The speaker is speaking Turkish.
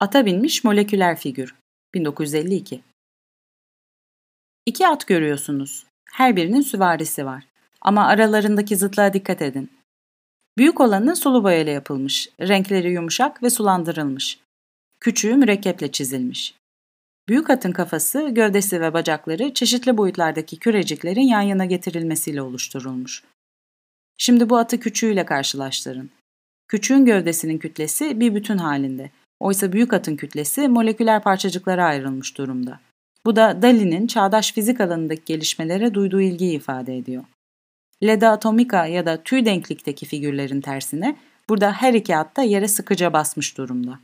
Ata binmiş moleküler figür 1952 İki at görüyorsunuz. Her birinin süvarisi var. Ama aralarındaki zıtlığa dikkat edin. Büyük olanı sulu boyayla yapılmış, renkleri yumuşak ve sulandırılmış. Küçüğü mürekkeple çizilmiş. Büyük atın kafası, gövdesi ve bacakları çeşitli boyutlardaki küreciklerin yan yana getirilmesiyle oluşturulmuş. Şimdi bu atı küçüğüyle karşılaştırın. Küçüğün gövdesinin kütlesi bir bütün halinde. Oysa büyük atın kütlesi moleküler parçacıklara ayrılmış durumda. Bu da Dali'nin çağdaş fizik alanındaki gelişmelere duyduğu ilgiyi ifade ediyor. Leda atomika ya da tüy denklikteki figürlerin tersine burada her iki at da yere sıkıca basmış durumda.